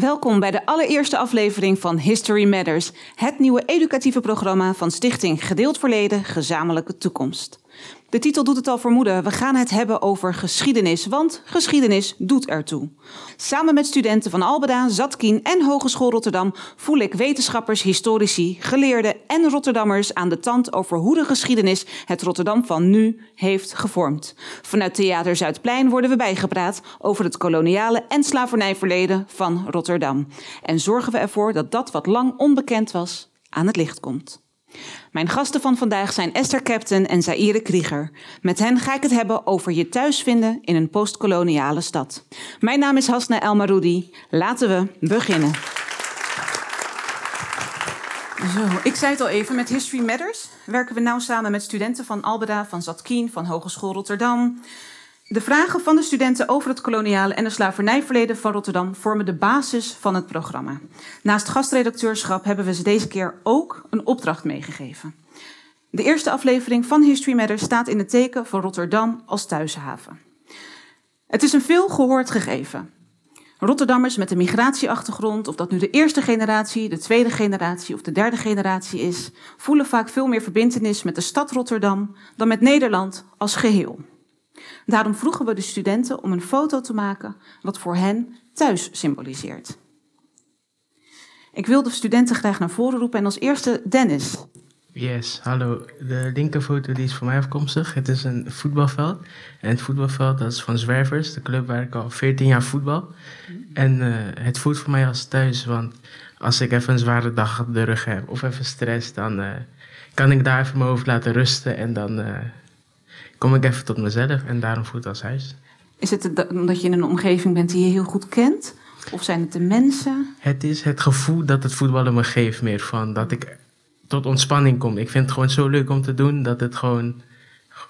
Welkom bij de allereerste aflevering van History Matters, het nieuwe educatieve programma van Stichting Gedeeld Verleden, Gezamenlijke Toekomst. De titel doet het al vermoeden. We gaan het hebben over geschiedenis, want geschiedenis doet ertoe. Samen met studenten van Albeda, Zatkien en Hogeschool Rotterdam voel ik wetenschappers, historici, geleerden en Rotterdammers aan de tand over hoe de geschiedenis het Rotterdam van nu heeft gevormd. Vanuit Theater Zuidplein worden we bijgepraat over het koloniale en slavernijverleden van Rotterdam. En zorgen we ervoor dat dat wat lang onbekend was aan het licht komt. Mijn gasten van vandaag zijn Esther Captain en Zaire Krieger. Met hen ga ik het hebben over je thuisvinden in een postkoloniale stad. Mijn naam is Hasna Elmaroudi. Laten we beginnen. Zo, ik zei het al even, met History Matters werken we nauw samen met studenten van Albeda, van Zatkien, van Hogeschool Rotterdam, de vragen van de studenten over het koloniale en de slavernijverleden van Rotterdam vormen de basis van het programma. Naast gastredacteurschap hebben we ze deze keer ook een opdracht meegegeven. De eerste aflevering van History Matters staat in het teken van Rotterdam als thuishaven. Het is een veel gehoord gegeven. Rotterdammers met een migratieachtergrond, of dat nu de eerste generatie, de tweede generatie of de derde generatie is, voelen vaak veel meer verbintenis met de stad Rotterdam dan met Nederland als geheel. Daarom vroegen we de studenten om een foto te maken wat voor hen thuis symboliseert. Ik wil de studenten graag naar voren roepen en als eerste Dennis. Yes, hallo. De linkerfoto die is voor mij afkomstig. Het is een voetbalveld. En het voetbalveld dat is van Zwervers, de club waar ik al 14 jaar voetbal. En uh, het voelt voor mij als thuis, want als ik even een zware dag op de rug heb of even stress, dan uh, kan ik daar even mijn hoofd laten rusten en dan uh, kom ik even tot mezelf en daarom voelt het als huis. Is het omdat je in een omgeving bent die je heel goed kent? Of zijn het de mensen? Het is het gevoel dat het voetballen me geeft meer van dat ik tot ontspanning kom. Ik vind het gewoon zo leuk om te doen dat het gewoon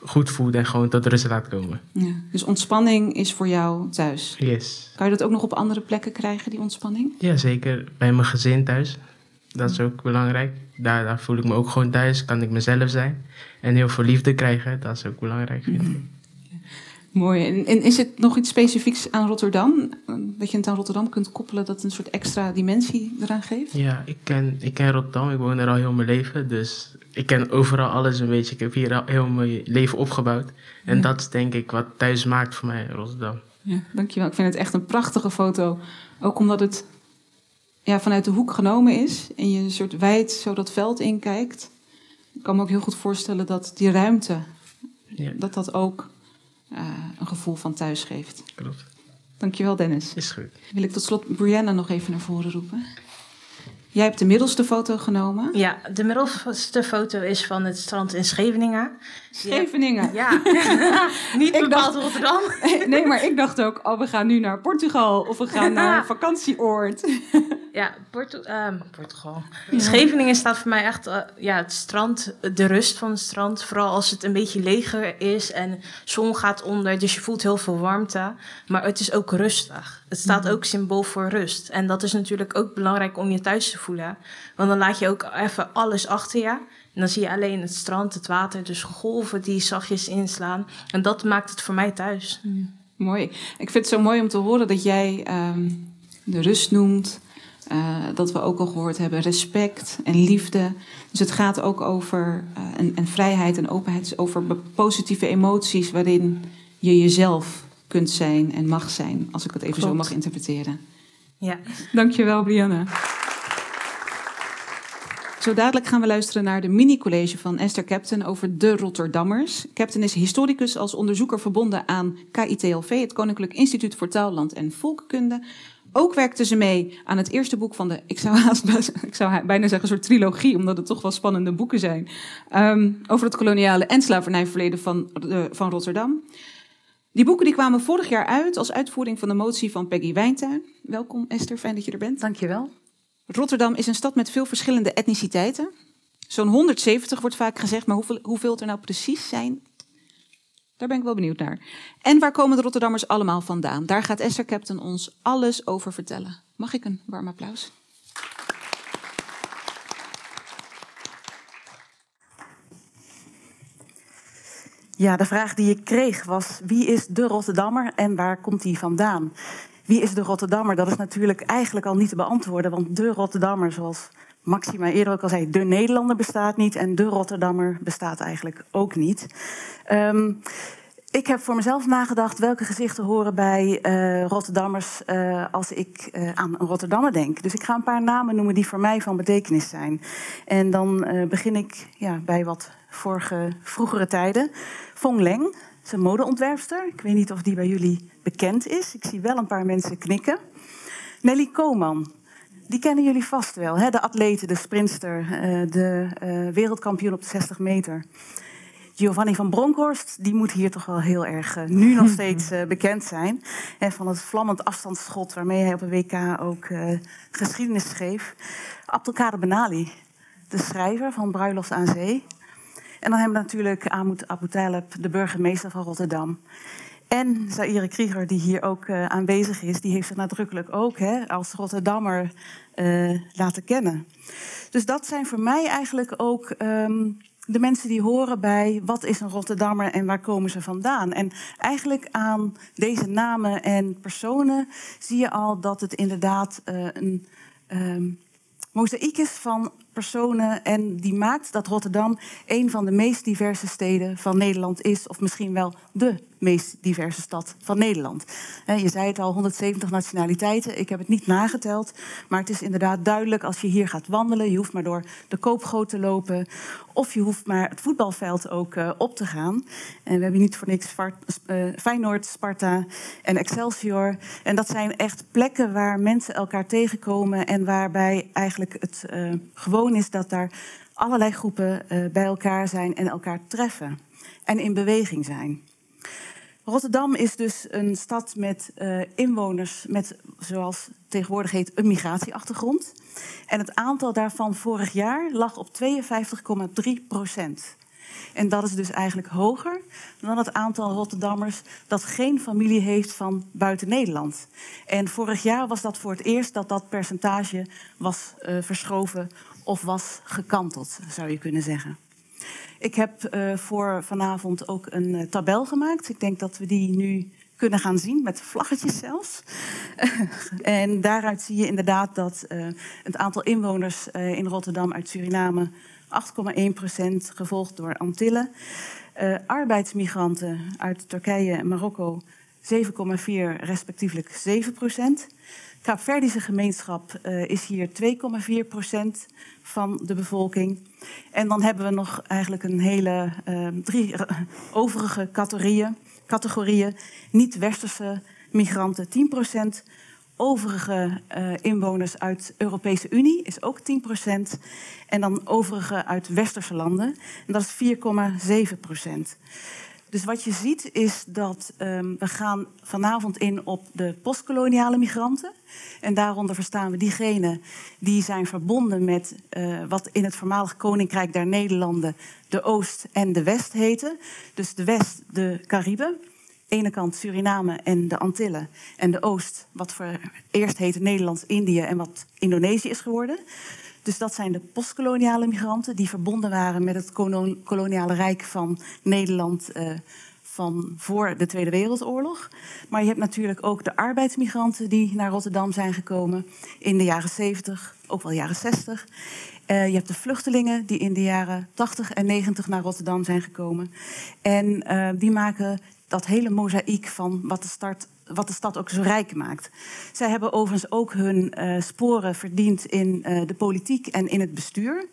goed voelt en gewoon tot rust laat komen. Ja, dus ontspanning is voor jou thuis? Yes. Kan je dat ook nog op andere plekken krijgen, die ontspanning? Ja, zeker. Bij mijn gezin thuis. Dat is ook belangrijk. Daar, daar voel ik me ook gewoon thuis, kan ik mezelf zijn. En heel veel liefde krijgen, dat is ook belangrijk, vind ik. Mooi. En, en, is het nog iets specifieks aan Rotterdam? Dat je het aan Rotterdam kunt koppelen, dat een soort extra dimensie eraan geeft? Ja, ik ken, ik ken Rotterdam. Ik woon er al heel mijn leven. Dus ik ken overal alles een beetje. Ik heb hier al heel mijn leven opgebouwd. En dat is denk ik wat thuis maakt voor mij Rotterdam. Ja, dankjewel. Ik vind het echt een prachtige foto. Ook omdat het ja, vanuit de hoek genomen is en je een soort wijd zo dat veld inkijkt. Ik kan me ook heel goed voorstellen dat die ruimte, ja. dat dat ook uh, een gevoel van thuis geeft. Klopt. Dankjewel Dennis. Is goed. Wil ik tot slot Brianna nog even naar voren roepen. Jij hebt de middelste foto genomen. Ja, de middelste foto is van het strand in Scheveningen. Scheveningen? Ja, niet bepaald Rotterdam. Nee, maar ik dacht ook, oh, we gaan nu naar Portugal of we gaan naar een vakantieoord. Ja, Portu um, Portugal. Ja. Scheveningen staat voor mij echt uh, ja, het strand, de rust van het strand. Vooral als het een beetje leger is en zon gaat onder. Dus je voelt heel veel warmte. Maar het is ook rustig. Het staat ook symbool voor rust. En dat is natuurlijk ook belangrijk om je thuis te voelen. Want dan laat je ook even alles achter je. En dan zie je alleen het strand, het water, dus golven die zachtjes inslaan. En dat maakt het voor mij thuis. Ja, mooi. Ik vind het zo mooi om te horen dat jij um, de rust noemt. Uh, dat we ook al gehoord hebben, respect en liefde. Dus het gaat ook over uh, en, en, vrijheid en openheid, dus over positieve emoties waarin je jezelf kunt zijn en mag zijn, als ik het even Klopt. zo mag interpreteren. Ja. Dankjewel, Brianne. Zo dadelijk gaan we luisteren naar de mini-college van Esther Captain over de Rotterdammers. Captain is historicus als onderzoeker verbonden aan KITLV, het Koninklijk Instituut voor Taal, Land en Volkenkunde. Ook werkte ze mee aan het eerste boek van de, ik zou, haast, ik zou bijna zeggen, een soort trilogie, omdat het toch wel spannende boeken zijn. Um, over het koloniale en slavernijverleden van, uh, van Rotterdam. Die boeken die kwamen vorig jaar uit als uitvoering van de motie van Peggy Wijntuin. Welkom Esther, fijn dat je er bent. Dankjewel. Rotterdam is een stad met veel verschillende etniciteiten. Zo'n 170 wordt vaak gezegd, maar hoeveel, hoeveel er nou precies zijn, daar ben ik wel benieuwd naar. En waar komen de Rotterdammers allemaal vandaan? Daar gaat Esther Captain ons alles over vertellen. Mag ik een warm applaus? Ja, de vraag die ik kreeg was: wie is de Rotterdammer en waar komt hij vandaan? wie is de Rotterdammer? Dat is natuurlijk eigenlijk al niet te beantwoorden, want de Rotterdammer, zoals Maxima eerder ook al zei, de Nederlander bestaat niet en de Rotterdammer bestaat eigenlijk ook niet. Um, ik heb voor mezelf nagedacht welke gezichten horen bij uh, Rotterdammers uh, als ik uh, aan een Rotterdammer denk. Dus ik ga een paar namen noemen die voor mij van betekenis zijn. En dan begin ik ja, bij wat vorige, vroegere tijden. Fong Leng, een modeontwerpster. Ik weet niet of die bij jullie bekend is. Ik zie wel een paar mensen knikken. Nelly Koman, die kennen jullie vast wel. Hè? De atlete, de sprinster, de wereldkampioen op de 60 meter. Giovanni van Bronckhorst, die moet hier toch wel heel erg uh, nu nog steeds uh, bekend zijn. Van het vlammend afstandsschot waarmee hij op een WK ook uh, geschiedenis schreef. Abdelkader Benali, de schrijver van Bruiloft aan Zee. En dan hebben we natuurlijk Ahmed Abu Talib, de burgemeester van Rotterdam. En Zaire Krieger, die hier ook aanwezig is, die heeft zich nadrukkelijk ook hè, als Rotterdammer laten kennen. Dus dat zijn voor mij eigenlijk ook um, de mensen die horen bij wat is een Rotterdammer en waar komen ze vandaan. En eigenlijk aan deze namen en personen zie je al dat het inderdaad uh, een um, mozaïek is van personen en die maakt dat Rotterdam een van de meest diverse steden van Nederland is, of misschien wel de meest diverse stad van Nederland. Je zei het al, 170 nationaliteiten. Ik heb het niet nageteld. Maar het is inderdaad duidelijk als je hier gaat wandelen. Je hoeft maar door de koopgoot te lopen. Of je hoeft maar het voetbalveld ook uh, op te gaan. En we hebben niet voor niks uh, Feyenoord, Sparta en Excelsior. En dat zijn echt plekken waar mensen elkaar tegenkomen. En waarbij eigenlijk het uh, gewoon is dat daar allerlei groepen bij elkaar zijn en elkaar treffen. En in beweging zijn. Rotterdam is dus een stad met uh, inwoners met, zoals tegenwoordig heet, een migratieachtergrond. En het aantal daarvan vorig jaar lag op 52,3 procent. En dat is dus eigenlijk hoger dan het aantal Rotterdammers dat geen familie heeft van buiten Nederland. En vorig jaar was dat voor het eerst dat dat percentage was uh, verschoven of was gekanteld, zou je kunnen zeggen. Ik heb uh, voor vanavond ook een uh, tabel gemaakt. Ik denk dat we die nu kunnen gaan zien, met vlaggetjes zelfs. en daaruit zie je inderdaad dat uh, het aantal inwoners in Rotterdam uit Suriname 8,1 procent, gevolgd door Antillen. arbeidsmigranten uit Turkije en Marokko 7,4 respectievelijk 7 procent. Kaapverdische gemeenschap uh, is hier 2,4 procent van de bevolking. En dan hebben we nog eigenlijk een hele uh, drie overige categorieën. categorieën. Niet-westerse migranten 10 procent. Overige uh, inwoners uit Europese Unie is ook 10 procent. En dan overige uit westerse landen. En dat is 4,7 procent. Dus wat je ziet is dat um, we gaan vanavond in op de postkoloniale migranten. En daaronder verstaan we diegenen die zijn verbonden met uh, wat in het voormalig Koninkrijk der Nederlanden de Oost en de West heten. Dus de West, de Cariben. Ene kant Suriname en de Antillen. En de Oost, wat voor eerst heette Nederlands-Indië en wat Indonesië is geworden. Dus dat zijn de postkoloniale migranten die verbonden waren met het koloniale rijk van Nederland uh, van voor de Tweede Wereldoorlog. Maar je hebt natuurlijk ook de arbeidsmigranten die naar Rotterdam zijn gekomen in de jaren 70, ook wel jaren 60. Uh, je hebt de vluchtelingen die in de jaren 80 en 90 naar Rotterdam zijn gekomen. En uh, die maken dat hele mozaïek van wat de start wat de stad ook zo rijk maakt. Zij hebben overigens ook hun uh, sporen verdiend in uh, de politiek en in het bestuur.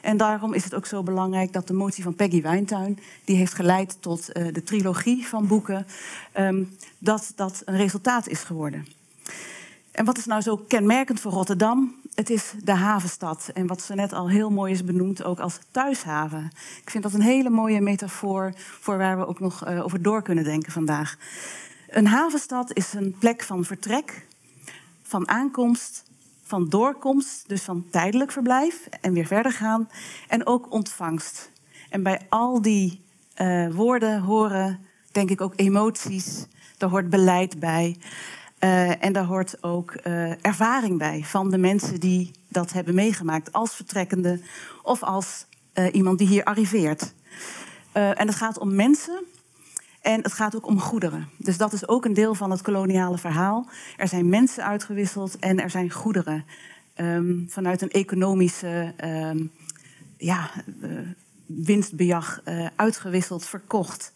En daarom is het ook zo belangrijk dat de motie van Peggy Wijntuin... die heeft geleid tot uh, de trilogie van boeken... Um, dat dat een resultaat is geworden. En wat is nou zo kenmerkend voor Rotterdam? Het is de havenstad. En wat ze net al heel mooi is benoemd, ook als thuishaven. Ik vind dat een hele mooie metafoor voor waar we ook nog over door kunnen denken vandaag. Een havenstad is een plek van vertrek, van aankomst, van doorkomst, dus van tijdelijk verblijf en weer verder gaan, en ook ontvangst. En bij al die uh, woorden horen, denk ik, ook emoties. Daar hoort beleid bij. Uh, en daar hoort ook uh, ervaring bij van de mensen die dat hebben meegemaakt als vertrekkende of als iemand die hier arriveert. en het gaat om mensen En het gaat ook om goederen. Dus dat is ook een deel van het koloniale verhaal. Er zijn mensen uitgewisseld en er zijn goederen. Um, vanuit een economische um, ja, uh, winstbejag uh, uitgewisseld, verkocht.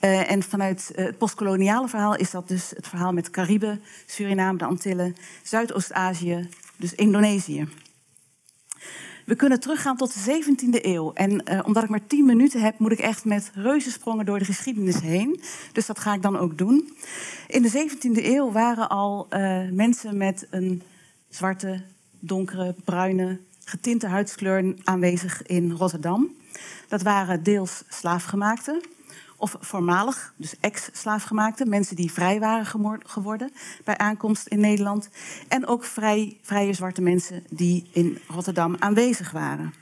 Uh, en vanuit het postkoloniale verhaal is dat dus het verhaal met Cariben, Suriname, de Antillen, Zuidoost-Azië, dus Indonesië. We kunnen teruggaan tot de 17e eeuw. En uh, omdat ik maar 10 minuten heb, moet ik echt met reuzensprongen door de geschiedenis heen. Dus dat ga ik dan ook doen. In de 17e eeuw waren al uh, mensen met een zwarte, donkere, bruine, getinte huidskleur aanwezig in Rotterdam. Dat waren deels slaafgemaakten, of voormalig, dus ex-slaafgemaakte, mensen die vrij waren geworden bij aankomst in Nederland. En ook vrij, vrije zwarte mensen die in Rotterdam aanwezig waren.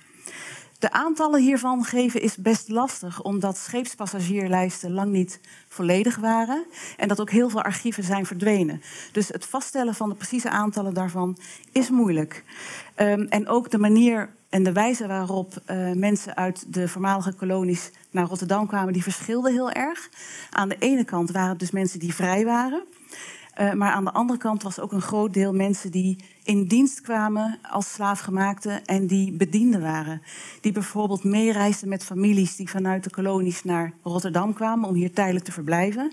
De aantallen hiervan geven is best lastig, omdat scheepspassagierlijsten lang niet volledig waren en dat ook heel veel archieven zijn verdwenen. Dus het vaststellen van de precieze aantallen daarvan is moeilijk. Um, en ook de manier en de wijze waarop uh, mensen uit de voormalige kolonies naar Rotterdam kwamen, die verschilde heel erg. Aan de ene kant waren het dus mensen die vrij waren. Uh, maar aan de andere kant was ook een groot deel mensen die in dienst kwamen als slaafgemaakten en die bedienden waren. Die bijvoorbeeld meereisden met families die vanuit de kolonies naar Rotterdam kwamen om hier tijdelijk te verblijven.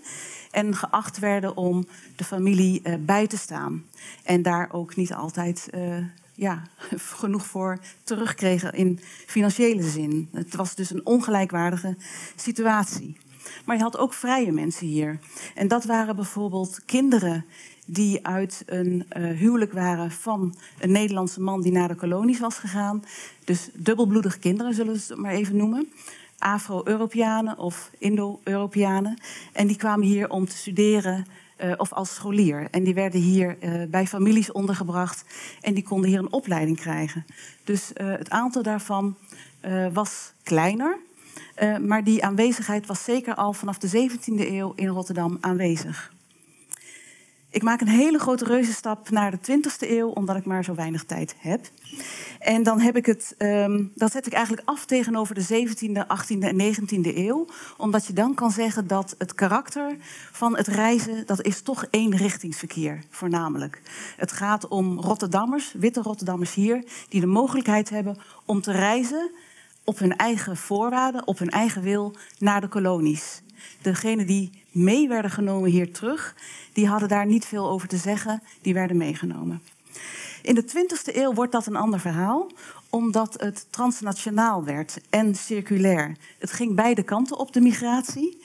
En geacht werden om de familie uh, bij te staan. En daar ook niet altijd uh, ja, genoeg voor terugkregen in financiële zin. Het was dus een ongelijkwaardige situatie. Maar je had ook vrije mensen hier. En dat waren bijvoorbeeld kinderen die uit een uh, huwelijk waren van een Nederlandse man die naar de kolonies was gegaan. Dus dubbelbloedige kinderen zullen we het maar even noemen. Afro-Europeanen of Indo-Europeanen. En die kwamen hier om te studeren uh, of als scholier. En die werden hier uh, bij families ondergebracht en die konden hier een opleiding krijgen. Dus uh, het aantal daarvan was kleiner. maar die aanwezigheid was zeker al vanaf de 17e eeuw in Rotterdam aanwezig. Ik maak een hele grote reuzenstap naar de 20e eeuw, omdat ik maar zo weinig tijd heb. En dan heb ik het, um, dat zet ik eigenlijk af tegenover de 17e, 18e en 19e eeuw. Omdat je dan kan zeggen dat het karakter van het reizen, dat is toch eenrichtingsverkeer voornamelijk. Het gaat om Rotterdammers, witte Rotterdammers hier, die de mogelijkheid hebben om te reizen op hun eigen voorwaarden, op hun eigen wil, naar de kolonies. Degenen die mee werden genomen hier terug, die hadden daar niet veel over te zeggen, die werden meegenomen. In de 20e eeuw wordt dat een ander verhaal, omdat het transnationaal werd en circulair. Het ging beide kanten op de migratie.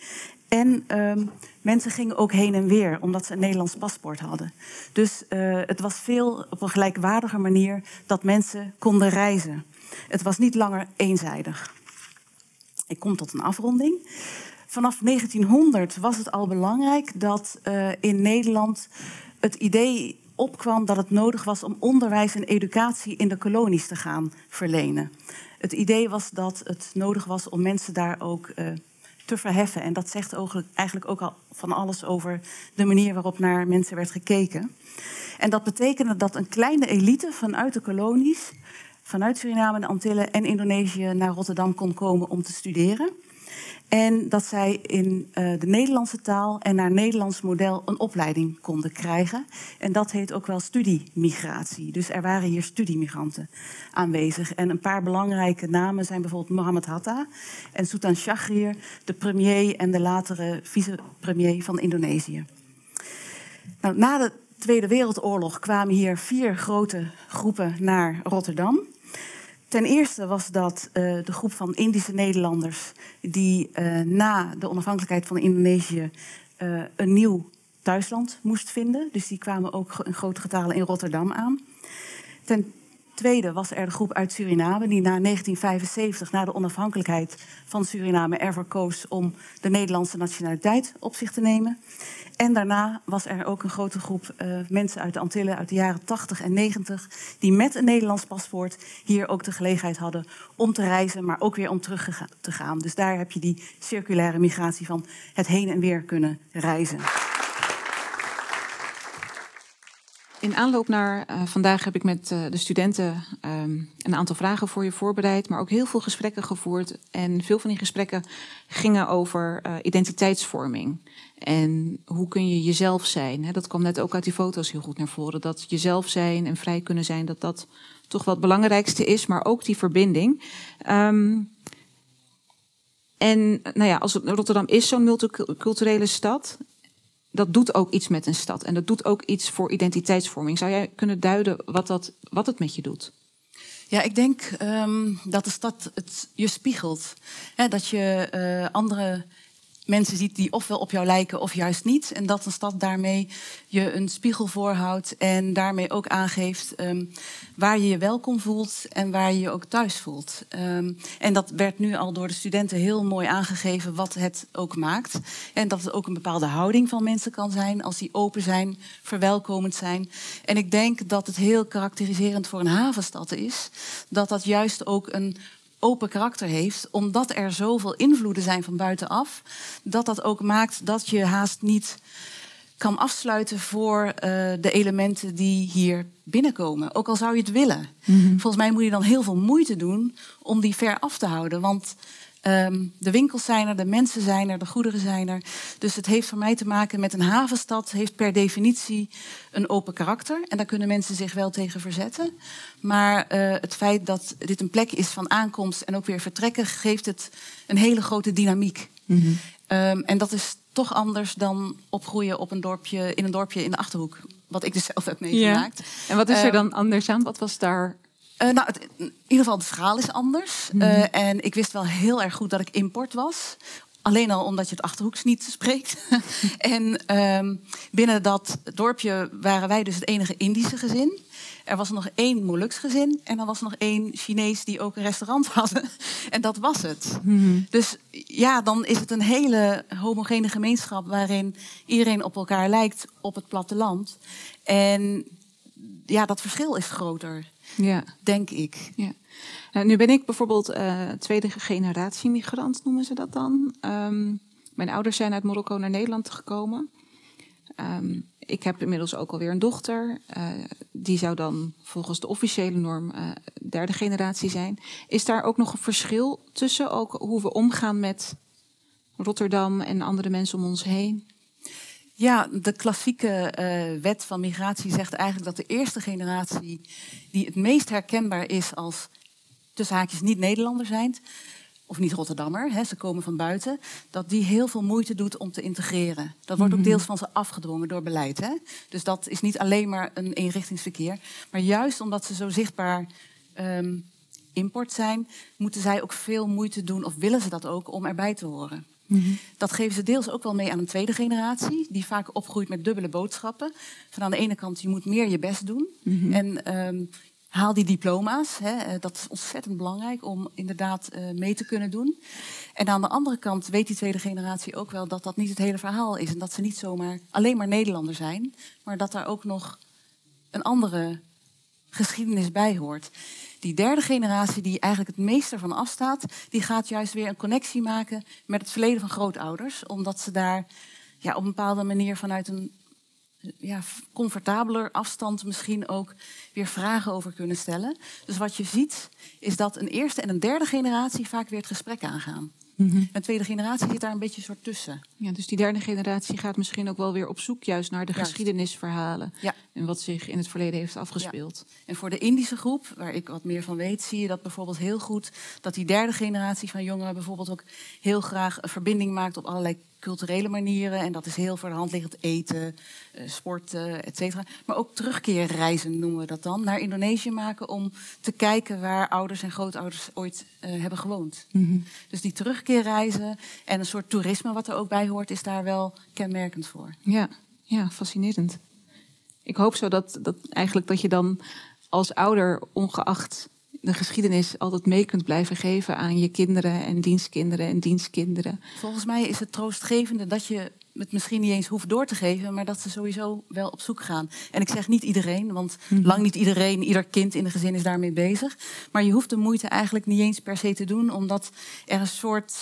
En um, mensen gingen ook heen en weer, omdat ze een Nederlands paspoort hadden. Dus uh, het was veel op een gelijkwaardige manier dat mensen konden reizen. Het was niet langer eenzijdig. Ik kom tot een afronding. Vanaf 1900 was het al belangrijk dat uh, in Nederland het idee opkwam dat het nodig was om onderwijs en educatie in de kolonies te gaan verlenen. Het idee was dat het nodig was om mensen daar ook uh, te verheffen. En dat zegt eigenlijk ook al van alles over de manier waarop naar mensen werd gekeken. En dat betekende dat een kleine elite vanuit de kolonies, vanuit Suriname, de Antillen en Indonesië naar Rotterdam kon komen om te studeren. En dat zij in uh, de Nederlandse taal en naar Nederlands model een opleiding konden krijgen. En dat heet ook wel studiemigratie. Dus er waren hier studiemigranten aanwezig. En een paar belangrijke namen zijn bijvoorbeeld Mohammed Hatta en Sultan Shahrir, de premier en de latere vicepremier van Indonesië. Nou, na de Tweede Wereldoorlog kwamen hier vier grote groepen naar Rotterdam. Ten eerste was dat uh, de groep van Indische Nederlanders die uh, na de onafhankelijkheid van Indonesië uh, een nieuw thuisland moest vinden. Dus die kwamen ook in grote getalen in Rotterdam aan. Ten tweede was er de groep uit Suriname die na 1975, na de onafhankelijkheid van Suriname, ervoor koos om de Nederlandse nationaliteit op zich te nemen. En daarna was er ook een grote groep uh, mensen uit de Antillen uit de jaren 80 en 90... die met een Nederlands paspoort hier ook de gelegenheid hadden om te reizen... maar ook weer om terug te gaan. Dus daar heb je die circulaire migratie van het heen en weer kunnen reizen. In aanloop naar uh, vandaag heb ik met uh, de studenten um, een aantal vragen voor je voorbereid, maar ook heel veel gesprekken gevoerd. En veel van die gesprekken gingen over uh, identiteitsvorming. En hoe kun je jezelf zijn? Hè? Dat kwam net ook uit die foto's heel goed naar voren. Dat jezelf zijn en vrij kunnen zijn, dat dat toch wat het belangrijkste is, maar ook die verbinding. Um, en nou ja, als Rotterdam is zo'n multiculturele stad dat doet ook iets met een stad. En dat doet ook iets voor identiteitsvorming. Zou jij kunnen duiden wat, dat, wat het met je doet? Ja, ik denk um, dat de stad het je spiegelt. dat je uh, andere mensen ziet die ofwel op jou lijken of juist niet. En dat een stad daarmee je een spiegel voorhoudt en daarmee ook aangeeft um, waar je je welkom voelt en waar je je ook thuis voelt. Um, en dat werd nu al door de studenten heel mooi aangegeven wat het ook maakt. En dat het ook een bepaalde houding van mensen kan zijn als die open zijn, verwelkomend zijn. En ik denk dat het heel karakteriserend voor een havenstad is, dat dat juist ook een open karakter heeft, omdat er zoveel invloeden zijn van buitenaf, dat dat ook maakt dat je haast niet kan afsluiten voor uh, de elementen die hier binnenkomen. Ook al zou je het willen. Mm -hmm. Volgens mij moet je dan heel veel moeite doen om die ver af te houden. Want Um, de winkels zijn er, de mensen zijn er, de goederen zijn er. Dus het heeft voor mij te maken met een havenstad, heeft per definitie een open karakter. En daar kunnen mensen zich wel tegen verzetten. Maar uh, het feit dat dit een plek is van aankomst en ook weer vertrekken, geeft het een hele grote dynamiek. Mm -hmm. um, en dat is toch anders dan opgroeien op een dorpje, in een dorpje in de achterhoek. Wat ik dus zelf heb meegemaakt. Ja. En wat is er dan anders aan? Wat was daar uh, nou, het, in ieder geval, het verhaal is anders. Mm -hmm. uh, en ik wist wel heel erg goed dat ik import was. Alleen al omdat je het achterhoeks niet spreekt. en um, binnen dat dorpje waren wij dus het enige Indische gezin. Er was nog één Molux gezin en dan was er nog één Chinees die ook een restaurant hadden. en dat was het. Mm -hmm. Dus ja, dan is het een hele homogene gemeenschap waarin iedereen op elkaar lijkt op het platteland. En ja, dat verschil is groter. Ja. Denk ik. Ja. Nou, nu ben ik bijvoorbeeld uh, tweede generatie migrant, noemen ze dat dan. Um, mijn ouders zijn uit Marokko naar Nederland gekomen. Um, ik heb inmiddels ook alweer een dochter. Uh, die zou dan volgens de officiële norm uh, derde generatie zijn. Is daar ook nog een verschil tussen ook hoe we omgaan met Rotterdam en andere mensen om ons heen? Ja, de klassieke uh, wet van migratie zegt eigenlijk dat de eerste generatie die het meest herkenbaar is als tussen haakjes niet Nederlander zijn, of niet Rotterdammer, hè, ze komen van buiten, dat die heel veel moeite doet om te integreren. Dat wordt ook mhm. deels van ze afgedwongen door beleid. Hè? Dus dat is niet alleen maar een eenrichtingsverkeer, maar juist omdat ze zo zichtbaar um, import zijn, moeten zij ook veel moeite doen, of willen ze dat ook, om erbij te horen. Mm -hmm. Dat geven ze deels ook wel mee aan een tweede generatie, die vaak opgroeit met dubbele boodschappen. Van aan de ene kant, je moet meer je best doen. Mm -hmm. En um, haal die diploma's. Hè, dat is ontzettend belangrijk om inderdaad uh, mee te kunnen doen. En aan de andere kant weet die tweede generatie ook wel dat dat niet het hele verhaal is. En dat ze niet zomaar alleen maar Nederlander zijn, maar dat daar ook nog een andere geschiedenis bij hoort. Die derde generatie, die eigenlijk het meest ervan afstaat, die gaat juist weer een connectie maken met het verleden van grootouders. Omdat ze daar ja, op een bepaalde manier vanuit een ja, comfortabeler afstand misschien ook weer vragen over kunnen stellen. Dus wat je ziet, is dat een eerste en een derde generatie vaak weer het gesprek aangaan. Mm -hmm. Een tweede generatie zit daar een beetje soort tussen. Ja, dus die derde generatie gaat misschien ook wel weer op zoek juist naar de juist. geschiedenisverhalen. Ja. En wat zich in het verleden heeft afgespeeld. Ja. En voor de Indische groep, waar ik wat meer van weet, zie je dat bijvoorbeeld heel goed. Dat die derde generatie van jongeren bijvoorbeeld ook heel graag een verbinding maakt op allerlei culturele manieren. En dat is heel voor de hand liggend eten, uh, sporten, et cetera. Maar ook terugkeerreizen noemen we dat dan. Naar Indonesië maken om te kijken waar ouders en grootouders ooit uh, hebben gewoond. Mm -hmm. Dus die terugkeerreizen en een soort toerisme wat er ook bij hoort, is daar wel kenmerkend voor. Ja, ja fascinerend. Ik hoop zo dat, dat eigenlijk dat je dan als ouder, ongeacht de geschiedenis altijd mee kunt blijven geven aan je kinderen en dienstkinderen en dienstkinderen. Volgens mij is het troostgevende dat je het misschien niet eens hoeft door te geven, maar dat ze sowieso wel op zoek gaan. En ik zeg niet iedereen, want -hmm. lang niet iedereen, ieder kind in de gezin is daarmee bezig. Maar je hoeft de moeite eigenlijk niet eens per se te doen, omdat er een soort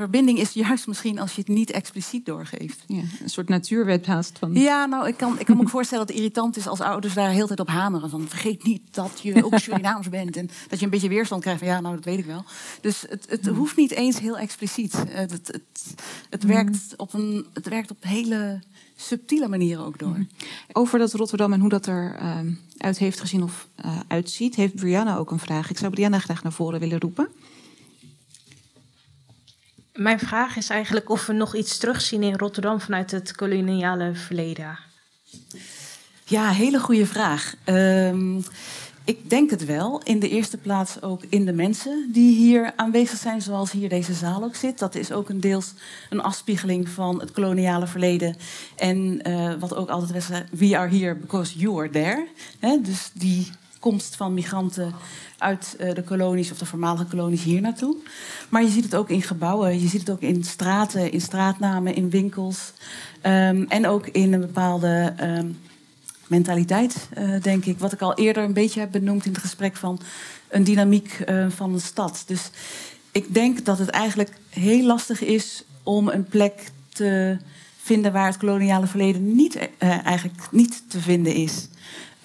verbinding is juist misschien als je het niet expliciet doorgeeft. Ja, een soort natuurwet haast van. Ja, nou, ik kan, ik kan me ook voorstellen dat het irritant is als ouders daar heel tijd op hameren. Van vergeet niet dat je ook Surinaams bent. En dat je een beetje weerstand krijgt van ja, nou, dat weet ik wel. Dus het, het hoeft niet eens heel expliciet. Het, het, het, het werkt, op een, het werkt op hele subtiele manieren ook door. Over dat Rotterdam en hoe dat er ehm, uit heeft gezien of uh, uitziet, heeft Brianna ook een vraag. Ik zou Brianna graag naar voren willen roepen. Mijn vraag is eigenlijk of we nog iets terugzien in Rotterdam vanuit het koloniale verleden. Ja, hele goede vraag. Um, ik denk het wel. In de eerste plaats ook in de mensen die hier aanwezig zijn, zoals hier deze zaal ook zit. Dat is ook een deels een afspiegeling van het koloniale verleden. En uh, wat ook altijd we are here because you are there. He, dus die komst van migranten uit uh, de kolonies of de voormalige kolonies hier naartoe. Maar je ziet het ook in gebouwen, je ziet het ook in straten, in straatnamen, in winkels. Um, en ook in een bepaalde um, mentaliteit, uh, denk ik. Wat ik al eerder een beetje heb benoemd in het gesprek van een dynamiek uh, van een stad. Dus ik denk dat het eigenlijk heel lastig is om een plek te vinden waar het koloniale verleden niet, eigenlijk niet te vinden is.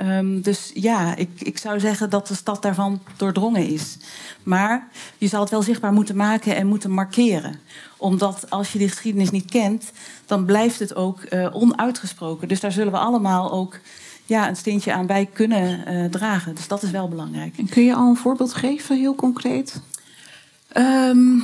Um, dus ja, ik, ik zou zeggen dat de stad daarvan doordrongen is. Maar je zal het wel zichtbaar moeten maken en moeten markeren. Omdat als je die geschiedenis niet kent, dan blijft het ook uh, onuitgesproken. Dus daar zullen we allemaal ook ja, een steentje aan bij kunnen uh, dragen. Dus dat is wel belangrijk. En kun je al een voorbeeld geven, heel concreet? Um,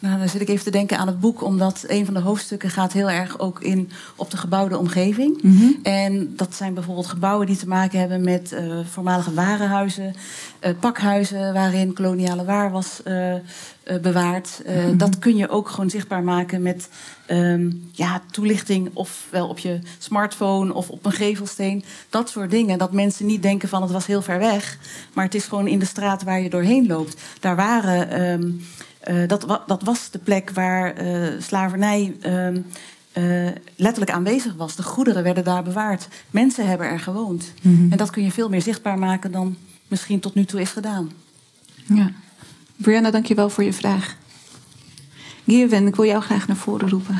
nou, dan zit ik even te denken aan het boek, omdat een van de hoofdstukken gaat heel erg ook in op de gebouwde omgeving. Mm -hmm. En dat zijn bijvoorbeeld gebouwen die te maken hebben met uh, voormalige warenhuizen, uh, pakhuizen waarin koloniale waar was uh, bewaard. Mm -hmm. Dat kun je ook gewoon zichtbaar maken met um, ja, toelichting, ofwel op je smartphone of op een gevelsteen. Dat soort dingen. Dat mensen niet denken van het was heel ver weg, maar het is gewoon in de straat waar je doorheen loopt. Daar waren. Um, Uh, dat, dat, was de plek waar uh, slavernij uh, letterlijk aanwezig was. De goederen werden daar bewaard. Mensen hebben er gewoond. Mm -hmm. En dat kun je veel meer zichtbaar maken dan misschien tot nu toe is gedaan. Ja. Brianna, dank je wel voor je vraag. Gierwen, ik wil jou graag naar voren roepen.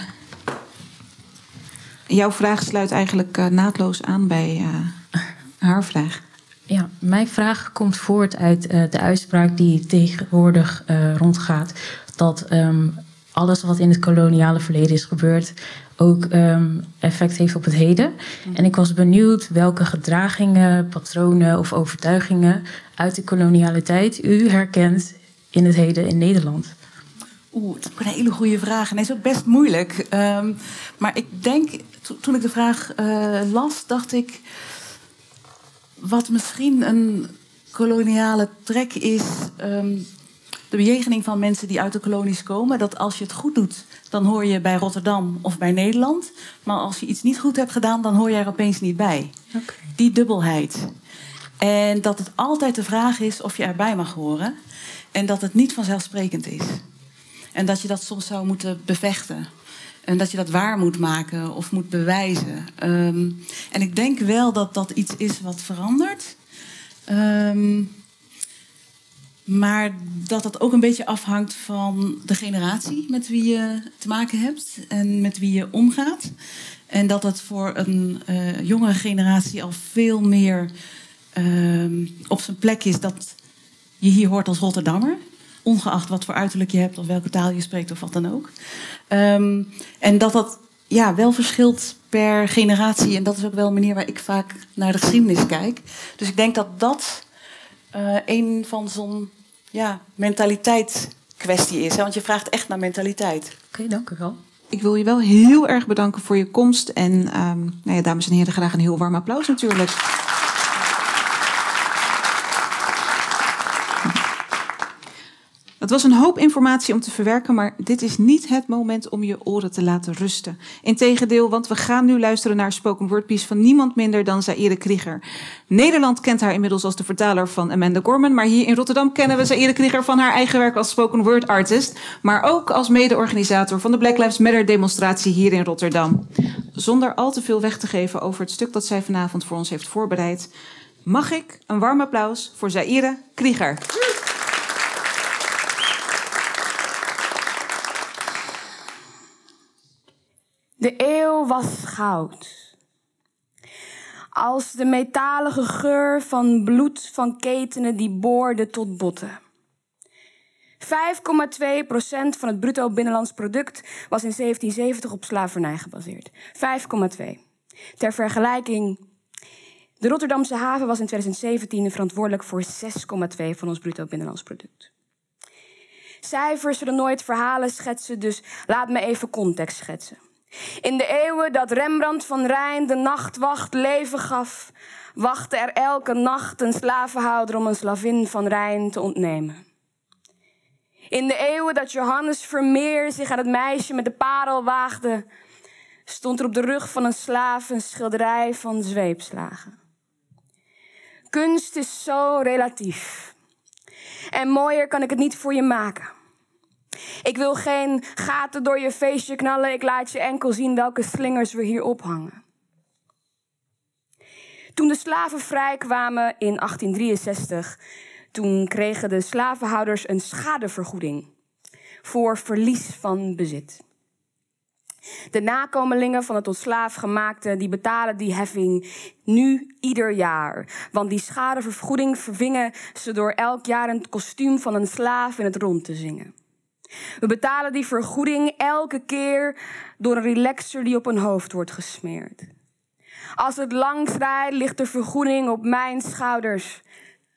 Jouw vraag sluit eigenlijk naadloos aan bij haar vraag. Ja, mijn vraag komt voort uit uh, de uitspraak die tegenwoordig uh, rondgaat. Dat um, alles wat in het koloniale verleden is gebeurd ook um, effect heeft op het heden. En ik was benieuwd welke gedragingen, patronen of overtuigingen uit de koloniale tijd u herkent in het heden in Nederland. Oeh, dat is een hele goede vraag. En hij is ook best moeilijk. Um, maar ik denk, to toen ik de vraag uh, las, dacht ik wat misschien een koloniale trek is. Um, de bejegening van mensen die uit de kolonies komen. Dat als je het goed doet, dan hoor je bij Rotterdam of bij Nederland. Maar als je iets niet goed hebt gedaan, dan hoor je er opeens niet bij. Okay. Die dubbelheid. En dat het altijd de vraag is of je erbij mag horen. En dat het niet vanzelfsprekend is. En dat je dat soms zou moeten bevechten. En dat je dat waar moet maken of moet bewijzen. Um, en ik denk wel dat dat iets is wat verandert. Um, maar dat dat ook een beetje afhangt van de generatie met wie je te maken hebt en met wie je omgaat. En dat het voor een uh, jongere generatie al veel meer uh, op zijn plek is dat je hier hoort als Rotterdammer. Ongeacht wat voor uiterlijk je hebt of welke taal je spreekt of wat dan ook. Um, en dat dat ja, wel verschilt per generatie. En dat is ook wel een manier waar ik vaak naar de geschiedenis kijk. Dus ik denk dat dat uh, een van zo'n ja, mentaliteit kwestie is. Hè? Want je vraagt echt naar mentaliteit. Oké, okay, dank u wel. Ik wil je wel heel erg bedanken voor je komst. En um, nou ja, dames en heren, graag een heel warm applaus natuurlijk. Het was een hoop informatie om te verwerken, maar dit is niet het moment om je oren te laten rusten. Integendeel, want we gaan nu luisteren naar spoken word piece van niemand minder dan Zaire Krieger. Nederland kent haar inmiddels als de vertaler van Amanda Gorman, maar hier in Rotterdam kennen we Zaire Krieger van haar eigen werk als spoken word artist, maar ook als mede-organisator van de Black Lives Matter demonstratie hier in Rotterdam. Zonder al te veel weg te geven over het stuk dat zij vanavond voor ons heeft voorbereid, mag ik een warm applaus voor Zaire Krieger. Blauw was goud. Als de metalige geur van bloed van ketenen die boorden tot botten. 5,2% van het bruto binnenlands product was in 1770 op slavernij gebaseerd. 5,2. Ter vergelijking, de Rotterdamse haven was in 2017 verantwoordelijk voor 6,2 van ons bruto binnenlands product. Cijfers zullen nooit verhalen schetsen, dus laat me even context schetsen. In de eeuwen dat Rembrandt van Rijn de nachtwacht leven gaf, wachtte er elke nacht een slavenhouder om een slavin van Rijn te ontnemen. In de eeuwen dat Johannes Vermeer zich aan het meisje met de parel waagde, stond er op de rug van een slaaf een schilderij van zweepslagen. Kunst is zo relatief. En mooier kan ik het niet voor je maken. Ik wil geen gaten door je feestje knallen. Ik laat je enkel zien welke slingers we hier ophangen. Toen de slaven vrijkwamen in 1863, toen kregen de slavenhouders een schadevergoeding voor verlies van bezit. De nakomelingen van het tot slaaf gemaakte, die betalen die heffing nu ieder jaar. Want die schadevergoeding vervingen ze door elk jaar een kostuum van een slaaf in het rond te zingen. We betalen die vergoeding elke keer door een relaxer die op een hoofd wordt gesmeerd. Als het langs rijdt, ligt de vergoeding op mijn schouders.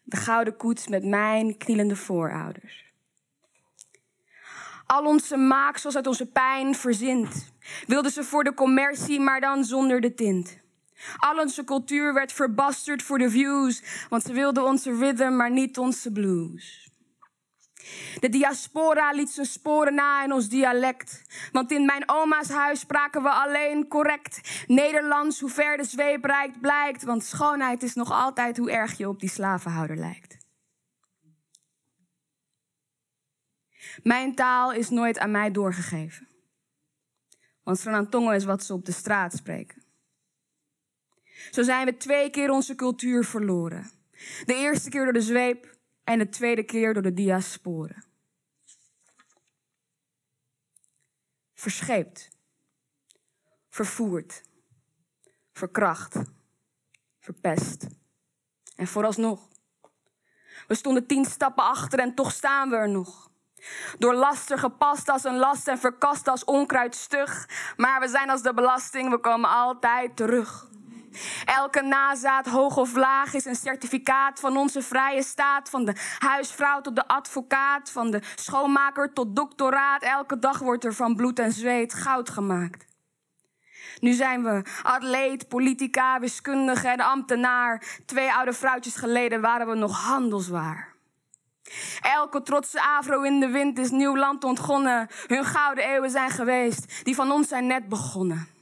De gouden koets met mijn knielende voorouders. Al onze maaksels uit onze pijn verzint. Wilden ze voor de commercie, maar dan zonder de tint. Al onze cultuur werd verbasterd voor de views, want ze wilden onze rhythm, maar niet onze blues. De diaspora liet zijn sporen na in ons dialect. Want in mijn oma's huis spraken we alleen correct Nederlands, hoe ver de zweep reikt, blijkt. Want schoonheid is nog altijd hoe erg je op die slavenhouder lijkt. Mijn taal is nooit aan mij doorgegeven. Want Tongo is wat ze op de straat spreken. Zo zijn we twee keer onze cultuur verloren. De eerste keer door de zweep en de tweede keer door de diasporen. Verscheept, vervoerd, verkracht, verpest. En vooralsnog. We stonden tien stappen achter en toch staan we er nog. Door laster gepast als een last en verkast als onkruid stug. Maar we zijn als de belasting, we komen altijd terug. Elke nazaat, hoog of laag, is een certificaat van onze vrije staat. Van de huisvrouw tot de advocaat, van de schoonmaker tot doctoraat. Elke dag wordt er van bloed en zweet goud gemaakt. Nu zijn we atleet, politica, wiskundige en ambtenaar. Twee oude vrouwtjes geleden waren we nog handelswaar. Elke trotse afro in de wind is nieuw land ontgonnen. Hun gouden eeuwen zijn geweest, die van ons zijn net begonnen.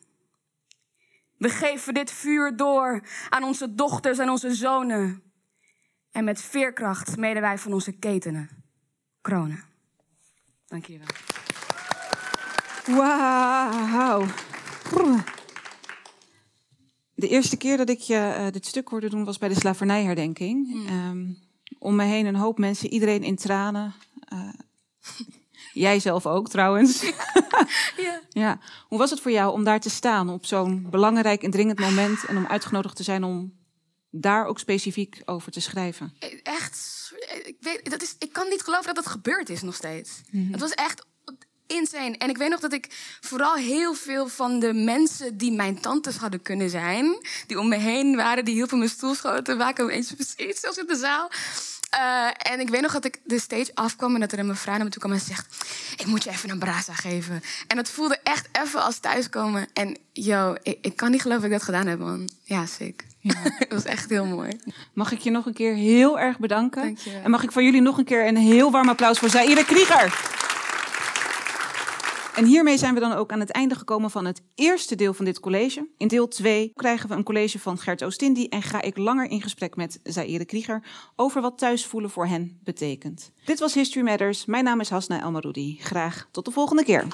We geven dit vuur door aan onze dochters en onze zonen. En met veerkracht smeden wij van onze ketenen kronen. Dank je wel. Wauw. De eerste keer dat ik je uh, dit stuk hoorde doen was bij de slavernijherdenking. Hmm. Um, om me heen een hoop mensen, iedereen in tranen. Uh, Jij zelf ook trouwens. ja. ja. Hoe was het voor jou om daar te staan op zo'n belangrijk en dringend moment en om uitgenodigd te zijn om daar ook specifiek over te schrijven? Echt, ik, weet, dat is, ik kan niet geloven dat dat gebeurd is nog steeds. Mm Het was echt insane. En ik weet nog dat ik vooral heel veel van de mensen die mijn tantes hadden kunnen zijn, die om me heen waren, die hielpen mijn stoel schoten, waren eens precies zelfs in de zaal. Uh, en ik weet nog dat ik de stage afkwam en dat er een mevrouw naar me toe kwam en zegt: Ik moet je even een brasa geven. En dat voelde echt even als thuiskomen. En yo, ik, ik kan niet geloven dat ik dat gedaan heb, man. Ja, sick. Ja. Het was echt heel mooi. Mag ik je nog een keer heel erg bedanken? Dank je. En mag ik van jullie nog een keer een heel warm applaus voor Zaire Krieger? En hiermee zijn we dan ook aan het einde gekomen van het eerste deel van dit college. In deel 2 krijgen we een college van Gert Oostindi en ga ik langer in gesprek met Zaire Krieger over wat thuisvoelen voor hen betekent. Dit was History Matters. Mijn naam is Hasna Elmaroudi. Graag tot de volgende keer.